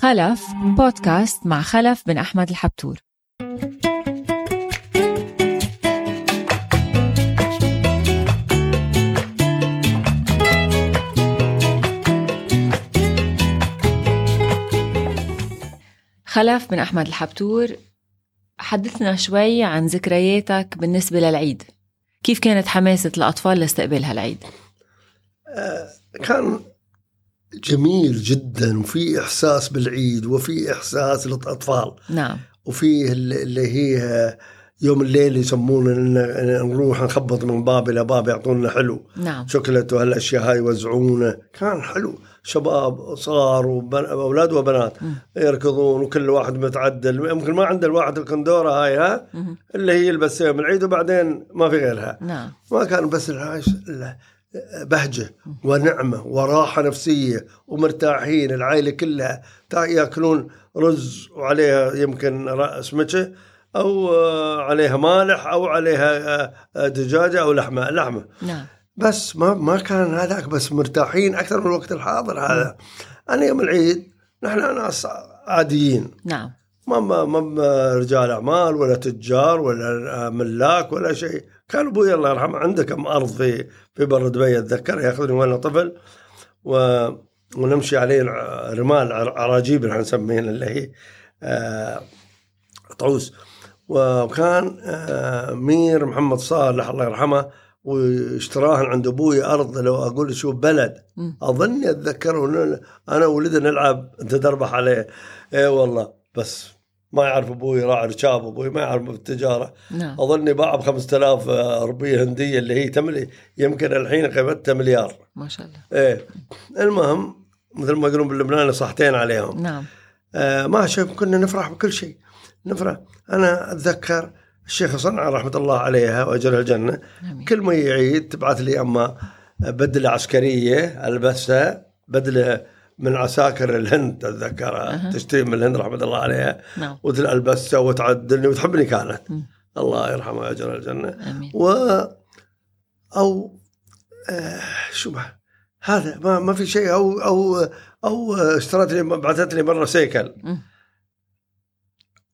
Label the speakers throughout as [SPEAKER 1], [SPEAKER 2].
[SPEAKER 1] خلف بودكاست مع خلف بن أحمد الحبتور خلف بن أحمد الحبتور حدثنا شوي عن ذكرياتك بالنسبة للعيد كيف كانت حماسة الأطفال لاستقبال هالعيد؟
[SPEAKER 2] كان جميل جدا وفي إحساس بالعيد وفي إحساس للأطفال.
[SPEAKER 1] نعم.
[SPEAKER 2] وفي اللي هي يوم الليل يسمونه نروح نخبط من باب إلى باب يعطونا حلو.
[SPEAKER 1] نعم.
[SPEAKER 2] شوكلت وهالأشياء هاي يوزعونه. كان حلو. شباب صغار واولاد وبنات
[SPEAKER 1] مم.
[SPEAKER 2] يركضون وكل واحد متعدل. يمكن ما عنده الواحد الكندورة هاي ها؟
[SPEAKER 1] مهم.
[SPEAKER 2] اللي هي يلبس يوم العيد وبعدين ما في غيرها.
[SPEAKER 1] نعم.
[SPEAKER 2] ما كان بس العيش إلا بهجة ونعمة وراحة نفسية ومرتاحين العائلة كلها يأكلون رز وعليها يمكن رأس مچة أو آه، عليها مالح أو عليها آه، آه، دجاجة أو لحمة لحمة.
[SPEAKER 1] نعم.
[SPEAKER 2] بس ما ما كان هذاك بس مرتاحين أكثر من الوقت الحاضر هذا. أنا يوم العيد نحن ناس عاديين.
[SPEAKER 1] نعم.
[SPEAKER 2] ما ما ما رجال أعمال ولا تجار ولا ملاك ولا شيء. كان أبوي الله يرحمه عنده كم أرض في في بر دبي أتذكر يأخذني وأنا طفل و ونمشي عليه رمال عراجيب نحن نسميها اللي هي آه، طعوس وكان آه، مير محمد صالح الله يرحمه واشتراها عند أبوي أرض لو أقول شو بلد. أظني أتذكر أنا وولدي نلعب انت تربح عليه. اي والله بس ما يعرف أبوي راعي رشاب أبوي ما يعرف بالتجارة.
[SPEAKER 1] نعم.
[SPEAKER 2] أظني باع ب 5000 روبية هندية اللي هي تملي يمكن الحين قيمتها مليار.
[SPEAKER 1] ما شاء الله.
[SPEAKER 2] إيه. المهم مثل ما يقولون باللبناني صحتين عليهم.
[SPEAKER 1] نعم.
[SPEAKER 2] آه ما شوف كنا نفرح بكل شيء. نفرح. أنا أتذكر الشيخ صنعاء رحمة الله عليها وأجرها الجنة.
[SPEAKER 1] آمين.
[SPEAKER 2] كل ما يعيد تبعث لي أما بدلة عسكرية ألبسها بدلة من عساكر الهند اتذكرها
[SPEAKER 1] أها.
[SPEAKER 2] تشتري من الهند رحمة الله عليها.
[SPEAKER 1] نعم.
[SPEAKER 2] وتلبسها وتعدلني وتحبني كانت.
[SPEAKER 1] مم.
[SPEAKER 2] الله يرحمها واجرها الجنة.
[SPEAKER 1] آمين.
[SPEAKER 2] و أو آه شو بقى؟ هذا ما ما في شيء. أو أو أو اشترت لي بعثت لي مره سيكل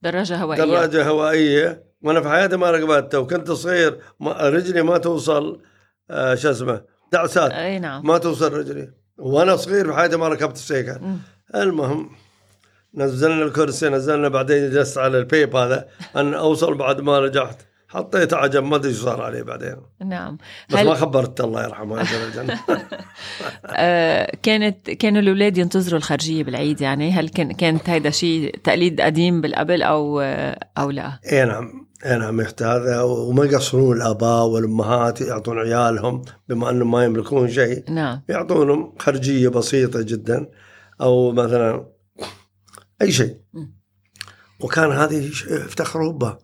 [SPEAKER 1] دراجة هوائية.
[SPEAKER 2] دراجة هوائية. وأنا في حياتي ما ركبتها وكنت صغير. ما رجلي ما توصل آه شو اسمه دعسات.
[SPEAKER 1] أي نعم.
[SPEAKER 2] ما توصل رجلي. وأنا صغير في حياتي ما ركبت السيكل.
[SPEAKER 1] مم.
[SPEAKER 2] المهم نزلنا الكرسي نزلنا بعدين جلست على البيب هذا أن أوصل بعد ما رجعت. حطيته عجب ما أدري صار عليه بعدين.
[SPEAKER 1] نعم.
[SPEAKER 2] بس ما
[SPEAKER 1] هل
[SPEAKER 2] خبرت الله يرحمه.
[SPEAKER 1] آه كانت كانوا الأولاد ينتظروا الخارجيه بالعيد يعني؟ هل كان كانت هيدا شيء تقليد قديم بالقبل أو آه، أو لا؟
[SPEAKER 2] اي نعم. اي نعم يحت هذا وما يقصرون الآباء والأمهات يعطون عيالهم بما أنهم ما يملكون شيء.
[SPEAKER 1] نعم.
[SPEAKER 2] يعطونهم خرجية بسيطة جدا أو مثلا أي شيء. وكان هذه يفتخروا به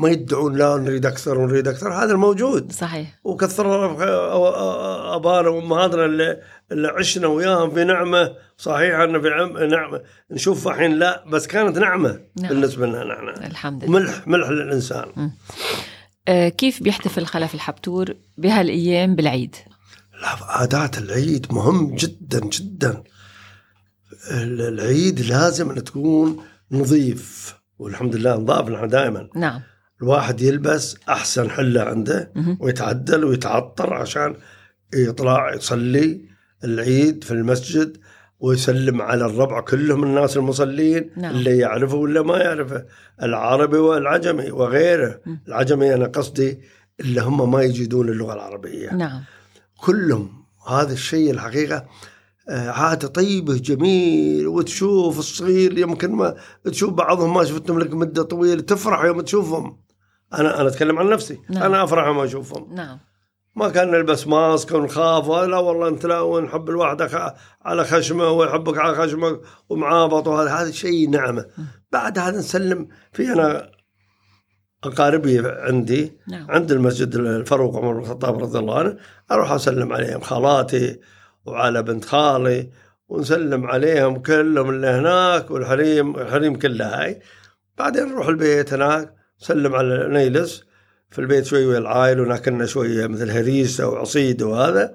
[SPEAKER 2] ما يدعون لا نريد أكثر ونريد أكثر هذا الموجود.
[SPEAKER 1] صحيح.
[SPEAKER 2] وكثر أبانا وأمهاتنا اللي, اللي عشنا وياهم في نعمة. صحيح أن في عم- نعمة. نشوف الحين لا بس كانت نعمة
[SPEAKER 1] نعم.
[SPEAKER 2] بالنسبة لنا نحن.
[SPEAKER 1] الحمد لله.
[SPEAKER 2] ملح ملح للإنسان.
[SPEAKER 1] آه كيف بيحتفل خلف الحبتور بهالأيام بالعيد؟
[SPEAKER 2] لا عادات العيد مهم جدا جدا. ال- العيد لازم ان تكون نظيف. والحمد لله نضاف نحن دائما.
[SPEAKER 1] نعم.
[SPEAKER 2] الواحد يلبس أحسن حلة عنده. ويتعدل ويتعطر عشان يطلع يصلي العيد في المسجد ويسلم على الربع كلهم الناس المصلين
[SPEAKER 1] نعم.
[SPEAKER 2] اللي يعرفه ولا ما يعرفه العربي والعجمي وغيره
[SPEAKER 1] م.
[SPEAKER 2] العجمي أنا قصدي اللي هم ما يجيدون اللغة العربية
[SPEAKER 1] نعم
[SPEAKER 2] كلهم هذا الشيء الحقيقة عاده طيبه جميل وتشوف الصغير يمكن ما تشوف بعضهم ما شفتهم لك مدة طويلة تفرح يوم تشوفهم أنا أنا أتكلم عن نفسي.
[SPEAKER 1] نعم.
[SPEAKER 2] أنا افرح يوم اشوفهم
[SPEAKER 1] نعم.
[SPEAKER 2] ما كان نلبس ماسك ونخاف لا والله أنت لا ونحب الواحد على خشمه ويحبك على خشمك ومعابط وهذا. هذا شيء نعمة. بعد هذا نسلم في أنا أقاربي عندي
[SPEAKER 1] نعم.
[SPEAKER 2] عند المسجد الفاروق عمر بن الخطاب رضي الله عنه أروح أسلم عليهم خالاتي وعلى بنت خالي ونسلم عليهم كلهم اللي هناك والحريم الحريم كلها هاي. بعدين نروح البيت هناك. نسلم على نيلس في البيت شوي ويا العائل وناكلنا شوية مثل هريسه وعصيده وهذا.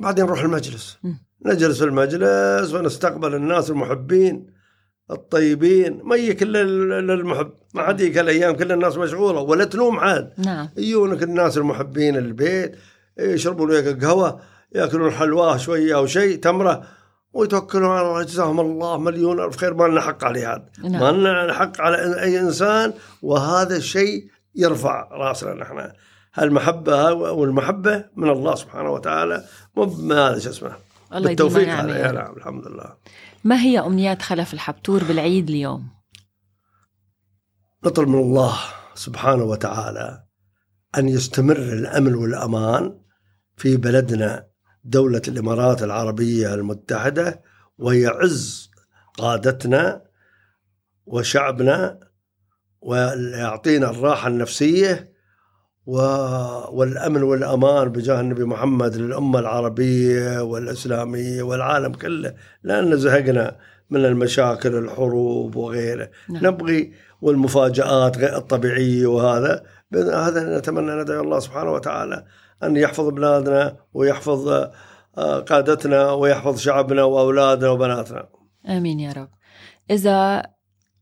[SPEAKER 2] بعدين نروح المجلس. نجلس في المجلس ونستقبل الناس المحبين الطيبين. ما يجيك الا للمحب ما عاد يجيك الأيام كل الناس مشغولة. ولا تلوم عاد.
[SPEAKER 1] نعم.
[SPEAKER 2] يجونك الناس المحبين البيت يشربون وياك قهوه يأكلون حلواه شوية أو شيء تمرة ويتوكلون على الله. جزاهم الله مليون ألف خير. ما لنا حق عليه هذا.
[SPEAKER 1] نعم.
[SPEAKER 2] ما لنا حق على أي إنسان وهذا الشيء يرفع رأسنا نحن. المحبه والمحبة من الله سبحانه وتعالى. مو هذا شو اسمه؟
[SPEAKER 1] الله
[SPEAKER 2] بالتوفيق
[SPEAKER 1] رب.
[SPEAKER 2] نعم الحمد لله.
[SPEAKER 1] ما هي أمنيات خلف الحبتور بالعيد اليوم؟
[SPEAKER 2] نطلب من الله سبحانه وتعالى أن يستمر الأمن والأمان في بلدنا. دولة الإمارات العربية المتحدة ويعز قادتنا وشعبنا ويعطينا الراحة النفسية. والأمن والأمان بجاه النبي محمد للأمة العربية والإسلامية والعالم كله لأن زهقنا من المشاكل الحروب وغيره
[SPEAKER 1] نعم.
[SPEAKER 2] نبغي والمفاجآت غير الطبيعية وهذا هذا نتمنى ندعو الله سبحانه وتعالى أن يحفظ بلادنا ويحفظ آه، قادتنا ويحفظ شعبنا وأولادنا وبناتنا.
[SPEAKER 1] آمين يا رب. إذا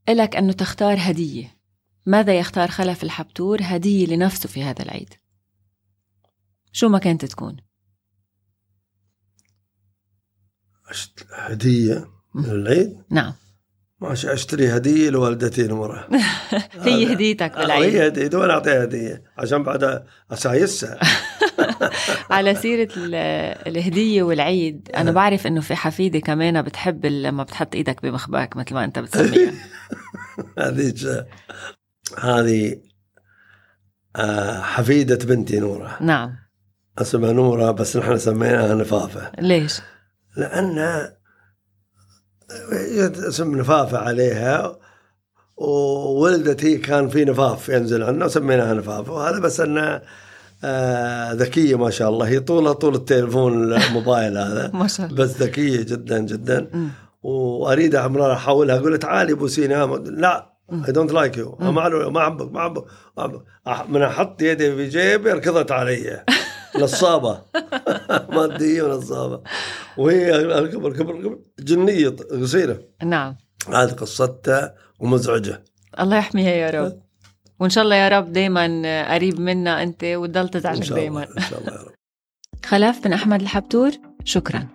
[SPEAKER 1] إلك أنه تختار هدية ماذا يختار خلف الحبتور هدية لنفسه في هذا العيد؟ شو ما كانت تكون؟
[SPEAKER 2] هدية للعيد؟
[SPEAKER 1] نعم.
[SPEAKER 2] ماشي أشتري هدية لوالدتي المرة
[SPEAKER 1] هي هديتك بالعيد
[SPEAKER 2] هي هدية وأنا أعطيها هدية عشان بعد أسايسها
[SPEAKER 1] على سيرة ال- الهدية والعيد أنا بعرف إنه في حفيدة كمان بتحب لما بتحط إيدك بمخباك مثل ما أنت بتسميها.
[SPEAKER 2] هذه هذه آه، حفيدة بنتي نورة.
[SPEAKER 1] نعم.
[SPEAKER 2] اسمها نورة بس نحن سميناها نفافة.
[SPEAKER 1] ليش؟
[SPEAKER 2] لأن جت اسم نفافة عليها وولدت هي كان في نفاف ينزل عنا وسميناها نفافة وهذا بس انها آه، ذكية ما شاء الله. هي طولها طول التليفون الموبايل هذا.
[SPEAKER 1] ما شاء الله.
[SPEAKER 2] بس ذكية جدا جدا. وأريد امرار احولها أقول تعالي بوسيني لا
[SPEAKER 1] مم.
[SPEAKER 2] I don't like you ما ما احبك ما احبك من أحط يدي في جيبي ركضت علي. نصابة. مادية ونصابة. وهي الكبر كبر كبر جنية قصيره
[SPEAKER 1] نعم.
[SPEAKER 2] هذه قصتها ومزعجة.
[SPEAKER 1] الله يحميها يا رب. وإن شاء الله يا رب دايما قريب منا أنت وتضل تزعجك دايما.
[SPEAKER 2] إن شاء الله يا رب.
[SPEAKER 1] خلف بن أحمد الحبتور شكرا.